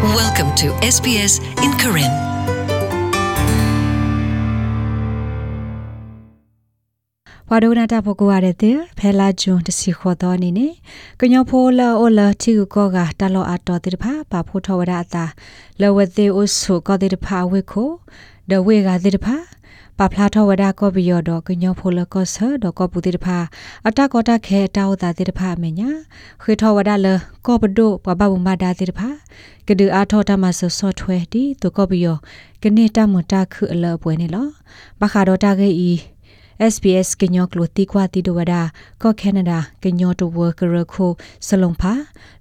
Welcome to SBS in Karen. ဝါဒနာတာဖကိုရတဲ့ဖဲလာဂျွန်တစီခေါ်တော်အနေနဲ့ကညောဖိုလာအိုလာတီကိုကတလောအတော်တိဖာပါဖို့ထောဝရအတာလဝသေးအိုဆုကတိဖာဝိခိုဒဝေကတိဖာ ပပလာထောဝဒကောဘီယောဒကညောဖိုလကောဆာဒကောပူတိတဖာအတကောတခဲတောတာတိတဖာမညာခေထောဝဒလကောပဒိုပပဘုမဒါတိတဖာကဒူအာထောတမဆဆော့ထွဲဒီတကောဘီယောကနေတမတာခုအလပွဲနေလောဘခါဒတာကေဤ SBS ကညောကလိုတီကွာတီဒဝဒါကောကနေဒါကညောတဝကရခိုစလုံဖာ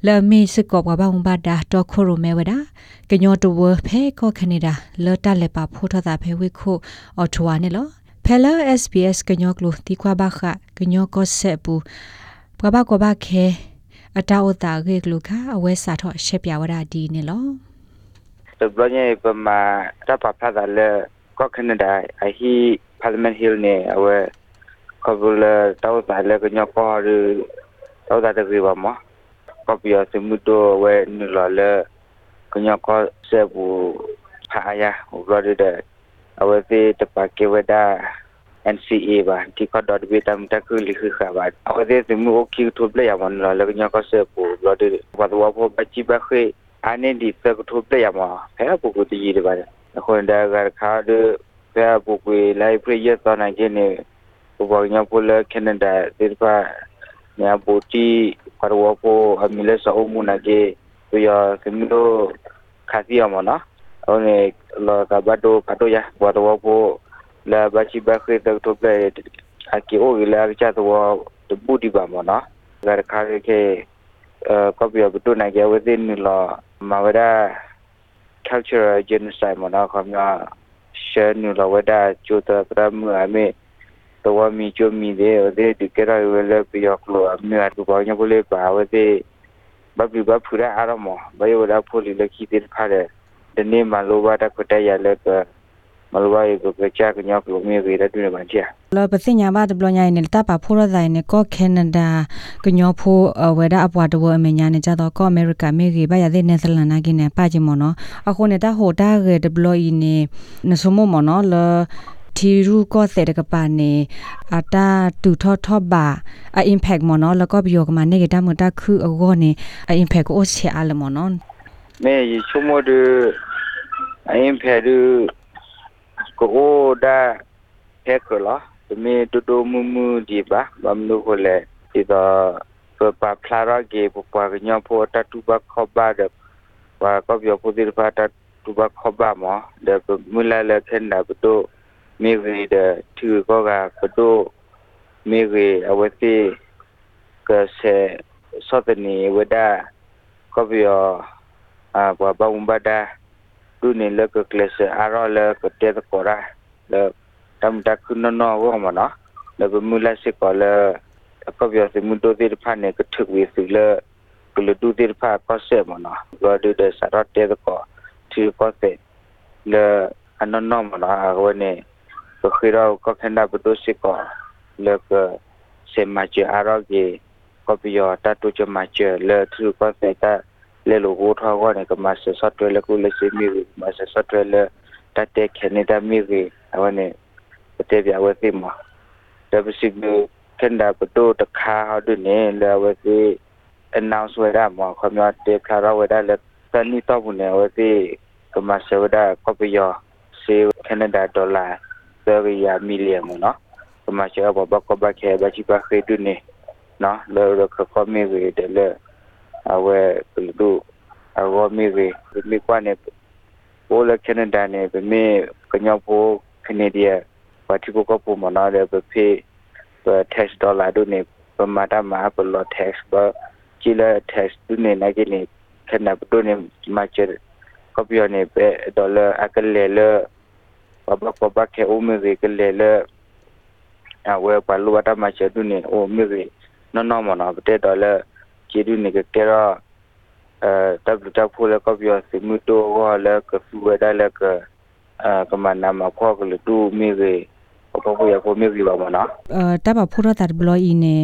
လာမီစကောဘဘာဘဘာဒါတော့ခိုရိုမဲဝဒါကညောတဝဖဲကောကနေဒါလော်တလက်ပါဖိုးထတာဖဲဝိခိုအော်ထွာနေလောဖဲလာ SBS ကညောကလိုတီကွာဘခကညောကောဆက်ပူဘဘာကောဘခဲအတာအတာရေကလူခအဝဲစာတော့ရှက်ပြဝဒါဒီနေလော the blonye pama tapa phada le ko canada i hi parliament hill ne awe kabul taw ta le ko nyako ru taw ta de ba ma ko pia se mu do we ni la le ko nyako se bu pha ya ro de de awe te te pa ke we da NCA ba ti ko dot bi tam ta ku li khu kha ba awe te se mu o ki thu ple ya man la le ko nyako se bu ro de ba do wa ba chi ba khe အနေဒီစကထုတ်ပြရမှာဖဲပုဂ္ဂိုလ်တကြီးတွေပါတယ်အခုဒါကခါဒ ဖဲပုဂ္ဂိုလ်လိုက်ပြရသောနိုင်ခြင်းနဲ့ဘဘောညပိုလကနေဒါဒီပါညာဘူတီပရဝပိုအမီလက်ဆောမူနာကေပြရစမီလိုခါစီယမနော်အော်လေလာကဘတ်တိုကတိုယာဘဝတော်ပိုလာဘချီဘခေတထုတ်ပြအကီအိုလာချတ်တော်ဘူဒီပါမနော်ဒါခါကေ copy of to na ge within law mawada cultural genocide mo na khamya share nu la wada chota pram ame to wa mi cho mi de de de kera wele pi yok lo ame a to ba nya bole ba wa de ba bi ba phura aramo ba yo da pholi le ki de phare de ne ma lo ba da ko ta ya le ka မလိုပါဘူးကချာကညောကလိုမြေကြီးတဲ့တွင်ပါချာလောပစိညာဘာဒဘလညာနေတပါဖိုရဇိုင်နေကောကနေဒါကညောဖိုဝေဒအပွားတဝအမညာနေကြတော့ကောအမေရိကမေကြီးဘာရတဲ့နယ်ဇလန်နာကိနေပါချင်မနော်အခုနေတာဟိုတာရဒဘလီနေနစမမနော်လတီရူကောစေတကပါနေအတာတူထောထောဘာအ impact မနော်လကောဘီယောကမနေကတမတာခုအကောနေအ impact ကိုချေအလမနော်မေယချုံမဒအ impact ကိုဒါဟက်ကလာတမီတူတူမူမူဒီပါဘမ်နုကိုလေဒီတော့ပပဖလာရဂေပပကညဖို့တတူဘခဘဒဘာကပြောပဒီဖာတတူဘခဘမဒေမူ လာလေခင်နာပတိုမေဝီဒသူကောကပတိုမေဝီအဝတိကဆေစောတနီဝဒကပြောအာဘာဘုံဘဒါ tu ni le ke klase aro le ke te ko ra le tam ta ku no no wo ma no le bu mu la se ko le ko byo se mu do ti pha ne ke thuk wi su le ku le tu ti pha ko se ma no go du de sa ro te ko ti ko se le anon no ma no a wo ne ko khira ko khanda bu do se ko le ke se ma che aro ge ko byo ta tu che ma che le tu ko se ta လေလိုကိုထောက်ကနေကမဆဆတ်တွဲလကူလက်စီမီမဆဆတ်တွဲလတတဲ့ကနေဒါမီဝေအဝနေပတေပြဝဲသိမတပစီကကန်ဒါပတိုတခါဟဒနေလေဝဲသိ announce ဝဲတာမခမရတေခါရဝဲတာလက်တနီတော့ဘူးနေဝဲသိကမဆဝဒါကပယောစေကနေဒါဒေါ်လာ30မီလီယံနော်ကမဆဝဘဘကဘခဲဘချိပါခေတုနေနော်လောရခခမီဝေတယ် awe kuldu. Awa mi we mi kwane. Wo la chene dane. Be mi kanya po kene dia pati ko ko mo na le be pe be test dollar do ne be mata ma be lo test ba chile test do ne na ge ne kana do ne ma che ko bi ne be dollar akal le le ba ba ko ba ke o mi we ke le le awe pa lu wata ma che do ne o mi we no no mo na be dollar နေအိုမီဝေနော်နော်မနော်ဘတဲ့ဒေါ်လာကျေဒုနေကကရာအဲတပ်တပ်ဖိုလကပြောစီမူတိုဝါလကဖူဝဒါလကအာကမနာမခေါကလတူမီရေဘောဘောရကိုမြေကြီးပါမနော် ờ ta ba phuro ta blo i ne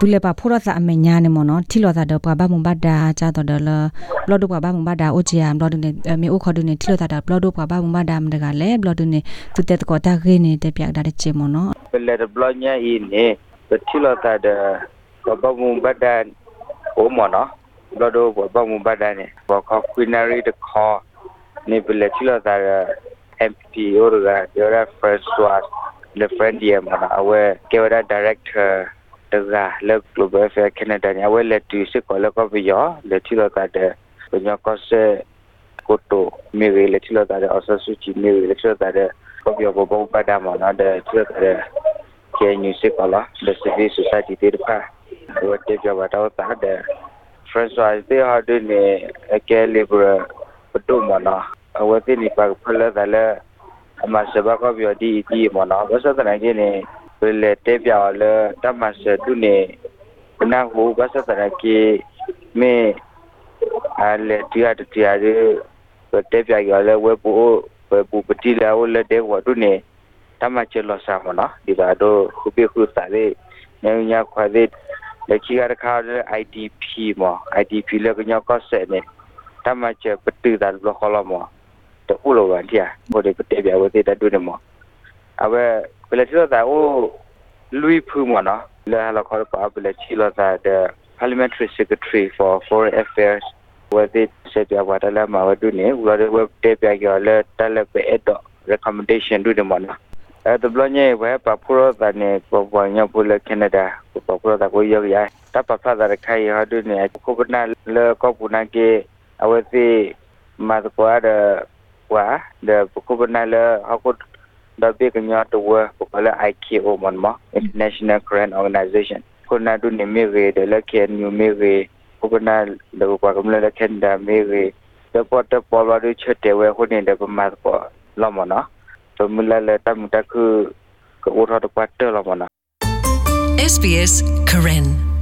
du le ba phuro ta ame nya ne mo no thi lo ta do pa ba mo ba da cha to do la blo do pa ba mo ba da o ji am blo do ne me o kho do ne thi lo ta da blo do pa ba mo ba da am da ga le blo do ne tu te ko ta ge ne te pya da de che mo no ပလက်ဘလညာအင်းနေပတိလတာဒဘဘမဘဒန်โอมနော်ဘလဒိုဘဘမဘဒန်နေဘခကွီနာရီတခေါ်နေပလက်တိလတာ MP or ga your first was the friend dia mana awe kewada director daga le global fair canada ni awe le tu se ko le ko biyo le ti lo ta de ko ko se ko to me le ti lo ta de asa su chi me le ti lo ta de ko biyo bo bo ba da ma na de ti lo ta de ke ni se ko la the civil society de pa wo te biyo ba ta ta de François de ha de ne ke libre ပတုမနာအဝတိနိပါဖလဒလအမစဘကပြောဒီဒီမနာဘသတနာကြီးနေဘယ်လေတေပြော်လေတမစတုနေနာဟုဘသတနာကြီးမေအလေတရားတရားရေတေပြော်ရလေဝပူဝပူပတိလာဝလေတေဝတုနေတမချေလောစာမနာဒီပါတော့ခုပိခုတာလေနေညာခွာတဲ့ လက်ချီရခါ IDP မ IDP လေကညကောဆက်နေ ta ma che petu da lo kholo mo to ulo wa dia bo de pete bia wo te da du de mo awe pele chi lo da o lui phu mo na le ha lo kholo pa pele chi lo da the parliamentary secretary for foreign affairs wo te se bia wa da la ma wa du ne wo de web te bia yo le ta le pe et recommendation du de mo na အဲတဘလညေဝဲပပူရတာနေပပညပူလကနေဒါပပူရတာကိုယောရတပဖတာရခိုင်ဟာဒုနေကိုပနာလေကောပူနာကေ awasi mas ko ada wa de ko bana le aku da be kanya to wa ko la IKO mon ma international current organization ko na du ne me re de la ke new me re ko bana de ko ko le ken da me re de po te po la du che te we ko ne de ko mas ko la mo na to mu la le ta mu ta ku ko wo tho to pa te la mo na SBS Karen